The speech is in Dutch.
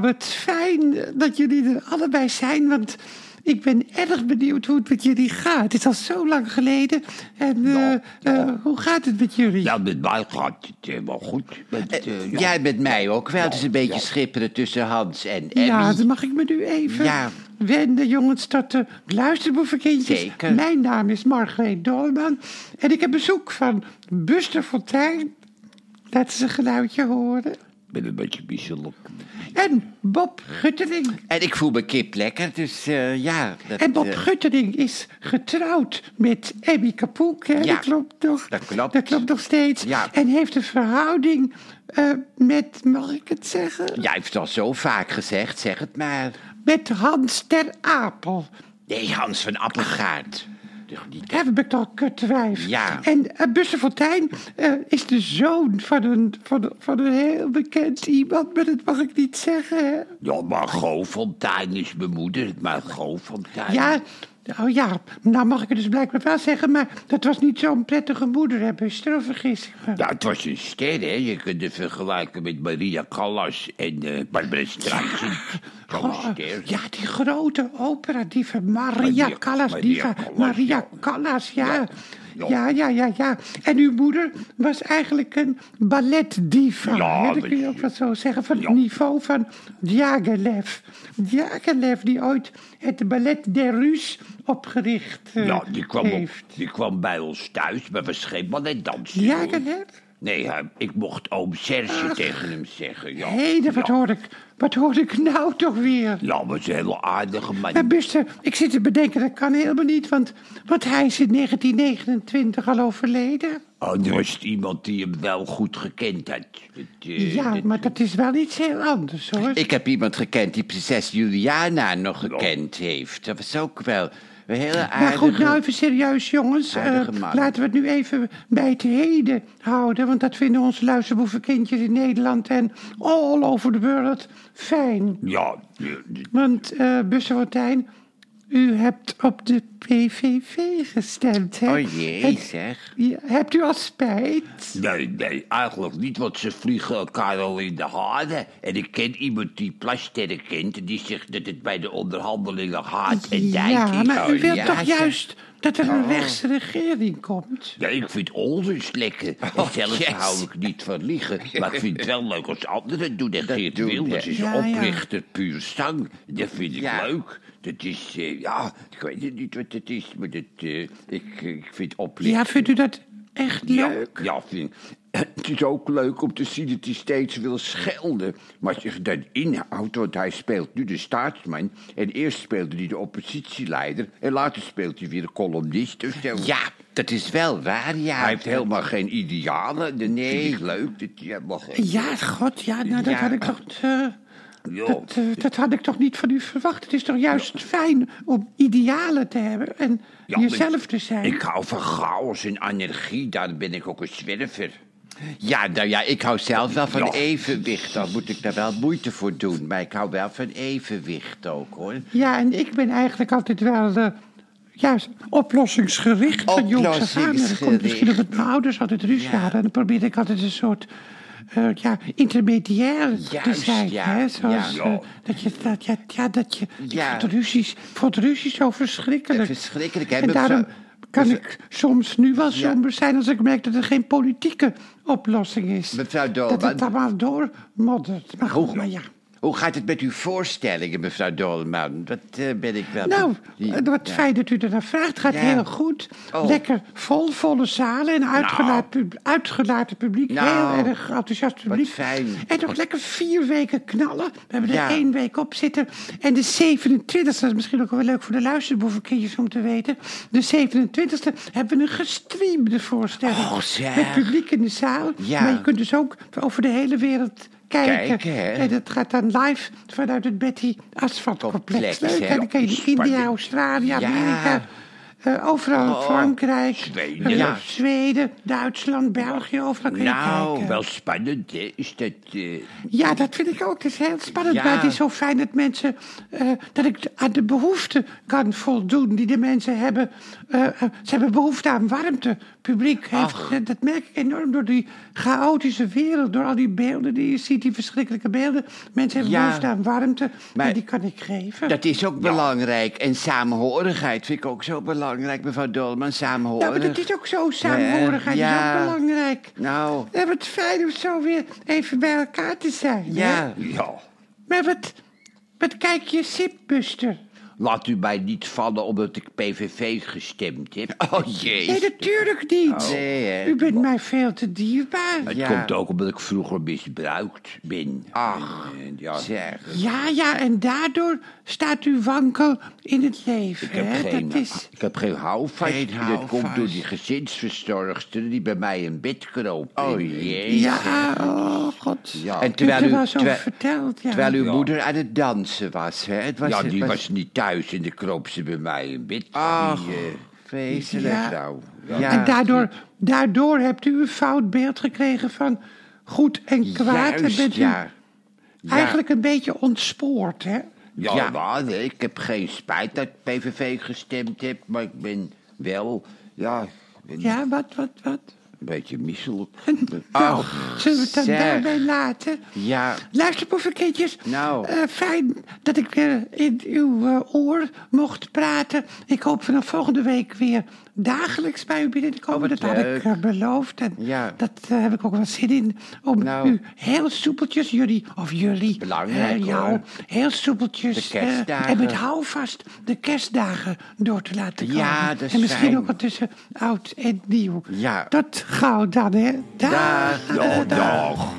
Nou, wat fijn dat jullie er allebei zijn, want ik ben erg benieuwd hoe het met jullie gaat. Het is al zo lang geleden. En eh, Ja, eh, hoe gaat het met jullie? Ja, met mij gaat het helemaal goed. Met, eh, ja. Jij met mij ook wel. Het is een beetje ja. schipperen tussen Hans en Emmy. Ja, dan mag ik me nu even Ja. wenden, jongens, tot de luisterboevenkindjes. Zeker. Mijn naam is Margreet Dolman en ik heb bezoek van Buster Fontijn. Laten ze een geluidje horen. Ik ben een beetje misselijk. En Bob Guttering. En ik voel me kip lekker, dus eh, ja. Dat, En Bob eh, Guttering is getrouwd met Emmy Kapoek. Hè? Ja, dat klopt nog. dat klopt. Dat klopt nog steeds. Ja. En heeft een verhouding eh, met, mag ik het zeggen? Jij heeft het al zo vaak gezegd, zeg het maar. Met Hans ter Apel. Nee, Hans van Appelgaard. Ik toch een kutwijf. Ja. En uh, Buster Fontijn eh, is de zoon van een, van, van een heel bekend iemand, maar dat mag ik niet zeggen. Ja, Margot Fontijn is mijn moeder. Margot Fontijn. Ja, oh ja, nou mag ik het dus blijkbaar wel zeggen, maar dat was niet zo'n prettige moeder, vergis ik me? Ja, het was een ster, hè. Je kunt het vergelijken met Maria Callas en eh Barbara Streisand. Ster. ja, die grote opera-diva, Maria Maria- Callas, Callas, Maria ja. Callas, ja. Ja. Ja, ja, ja, ja. En uw moeder was eigenlijk een balletdiva. Ja, hè, dat kun je ook wel zo zeggen, van Ja. het niveau van Diaghilev. Diaghilev, die ooit het ballet der Rus opgericht eh, Ja, die kwam, op, heeft. die kwam bij ons thuis, maar was geen balletdanser. Diaghilev? Nee, hij- ik mocht oom Serge tegen hem zeggen. Ja. Hé, hey, wat, ja. hoor ik, wat hoor ik nou toch weer? Ja, maar ze is een hele aardige man. Maar Buster, ik zit te bedenken, dat kan helemaal niet, want, want hij is in 1929 al overleden. Oh, er was iemand die hem wel goed gekend had. Het, eh, Ja, dat- maar dat is wel iets heel anders, hoor. Ik heb iemand gekend die prinses Juliana nog gekend heeft. Dat was ook wel een hele maar goed, nou even serieus, jongens. Eh, laten we het nu even bij het heden houden, want dat vinden onze luisterboevenkindjes in Nederland en all over the world fijn. Ja, Want, eh Fontijn, u hebt op de PVV gestemd, hè? Oh jee, zeg. Ja, hebt u al spijt? nee, nee, eigenlijk niet, want ze vliegen elkaar al in de haren. En ik ken iemand die Plasterren kent... en die zegt dat het bij de onderhandelingen haat en dijk Ja, is. maar u Oh, wilt ja, toch juist dat er een rechtse regering komt? Ja, ik vind onrust lekker. En zelf yes. hou ik niet van liegen. Maar ik vind het wel leuk als anderen doen. En Geert doen, Wilders ja. is Ja, ja. oprichter puur zang. Dat vind ik Ja. leuk. Dat is, eh, ja, ik weet niet wat het is, maar dat, eh, ik, ik vind oprichter... Ja, vindt u dat echt leuk? Ja, vind, het is ook leuk om te zien dat hij steeds wil schelden. Maar je dat inhoudt, want hij speelt nu de staatsman... en eerst speelde hij de oppositieleider... en later speelt hij weer de columnist zo. Ja, dat is wel waar, ja. Hij heeft helemaal geen idealen. Dat Nee. leuk. Dat, ja, Ja, god, ja, nou, dat Ja. had ik toch... eh. Dat, eh, dat had ik toch niet van u verwacht. Het is toch juist fijn om idealen te hebben en Ja, jezelf te zijn. Ik hou van chaos en energie. Daar ben ik ook een zwerver. Ja, nou ja, ik hou zelf wel van Ja. evenwicht. Dan moet ik daar wel moeite voor doen. Maar ik hou wel van evenwicht ook, hoor. Ja, en ik ben eigenlijk altijd wel... eh, juist oplossingsgericht van jongs af aan. En Dat komt misschien omdat mijn ouders altijd ruzie hadden. En dan probeerde ik altijd een soort... eh, ja, intermediair te zijn. ja. Hè? Zoals, Ja. eh, dat je, dat, ja, ja, dat je, Ja. ik vond ruzies, vond ruzies zo verschrikkelijk. Verschrikkelijk, hè? En daarom kan ik soms nu wel somber zijn als ik merk dat er geen politieke oplossing is. Mevrouw Dat het Dolman, allemaal doormoddert. Maar goed, maar ja. Hoe gaat het met uw voorstellingen, mevrouw Dolman? Wat eh, ben ik wel... Nou, wat ja. fijn dat u ernaar vraagt. Het gaat Ja. heel goed. Oh. Lekker vol, volle zalen en uitgelaten, pub- uitgelaten publiek. Nou, heel erg enthousiast publiek. fijn. En nog lekker vier weken knallen. We hebben er Ja. één week op zitten. En de 27e, dat is misschien ook wel leuk voor de luisterboevenkindjes om te weten. De 27e hebben we een gestreamde voorstelling. Oh, zeg. Met publiek in de zaal. Maar je kunt dus ook over de hele wereld kijken. Kijken, hè? En dat gaat dan live vanuit het Betty Asphalt Complex. Complex, Leuk, hè? hè? Dan kan je in. India, Australië. Amerika. Eh, overal Frankrijk, Zweden. eh, Ja. Zweden, Duitsland, België, overal kun je Nou, kijken. Wel spannend, hè? Is dat... eh, Ja, dat vind ik ook. Het is heel spannend. Ja. Maar het is zo fijn dat mensen. dat ik aan de behoeften kan voldoen die de mensen hebben. Ze hebben behoefte aan warmte. Publiek heeft. eh, dat merk ik enorm door die chaotische wereld. Door al die beelden die je ziet, die verschrikkelijke beelden. Mensen hebben Ja. behoefte aan warmte. Maar en die kan ik geven. Dat is ook belangrijk. En samenhorigheid vind ik ook zo belangrijk, mevrouw Dolman. ja, Samenhorig. maar dat is ook zo. Samenhorigheid Ja. is ook belangrijk. Nou, Ja, wat fijn om zo weer even bij elkaar te zijn. hè? ja. ja, Maar wat, wat kijk je, Sipbuster? Laat u mij niet vallen omdat ik PVV gestemd heb. Oh Nee, jee. natuurlijk niet. Nee, hè. U bent mij veel te dierbaar. Het Ja. komt ook omdat ik vroeger misbruikt ben. Ach, En, ja, zeg. Ja, ja, en daardoor staat u wankel in het leven. Ik heb, hè? geen, Dat is... ik heb geen houvast. Geen En dat komt door houvast. die gezinsverzorgster die bij mij in bed kroop. Oh jee. Ja, oh god. Ja. En u terwijl er u, wel eens over terwijl, verteld, ja. terwijl uw Ja. moeder aan het dansen was, hè? Het was ja, het die was- was niet thuis en dan kroop ze bij mij in bed. Ach, Die, eh, vreselijk. Ja. nou, Ja. En daardoor, daardoor hebt u een fout beeld gekregen van goed en kwaad. en bent u ja. Ja. eigenlijk een beetje ontspoord, hè? Ja, Ja. maar, ik heb geen spijt dat ik PVV gestemd heb, maar ik ben wel, ja, ben Ja, wat, wat, wat? Een beetje misselijk. Nou, zullen we het dan zeg. daarbij laten? Ja, Luister, boevenkindjes. Nou. Eh, fijn dat ik weer in uw eh, oor mocht praten. Ik hoop vanaf volgende week weer dagelijks bij u binnen te komen. Oh, wat dat had ik eh, beloofd. En Ja. dat eh, heb ik ook wel zin in. Om Nou. u heel soepeltjes, jullie, of jullie, Belangrijk, eh, jou, hoor. heel soepeltjes. En met houvast de kerstdagen door te laten komen. Ja, dat is En misschien ook wel tussen oud en nieuw. Ja. Dat gauw dan, hè. Dag. Dag. dag.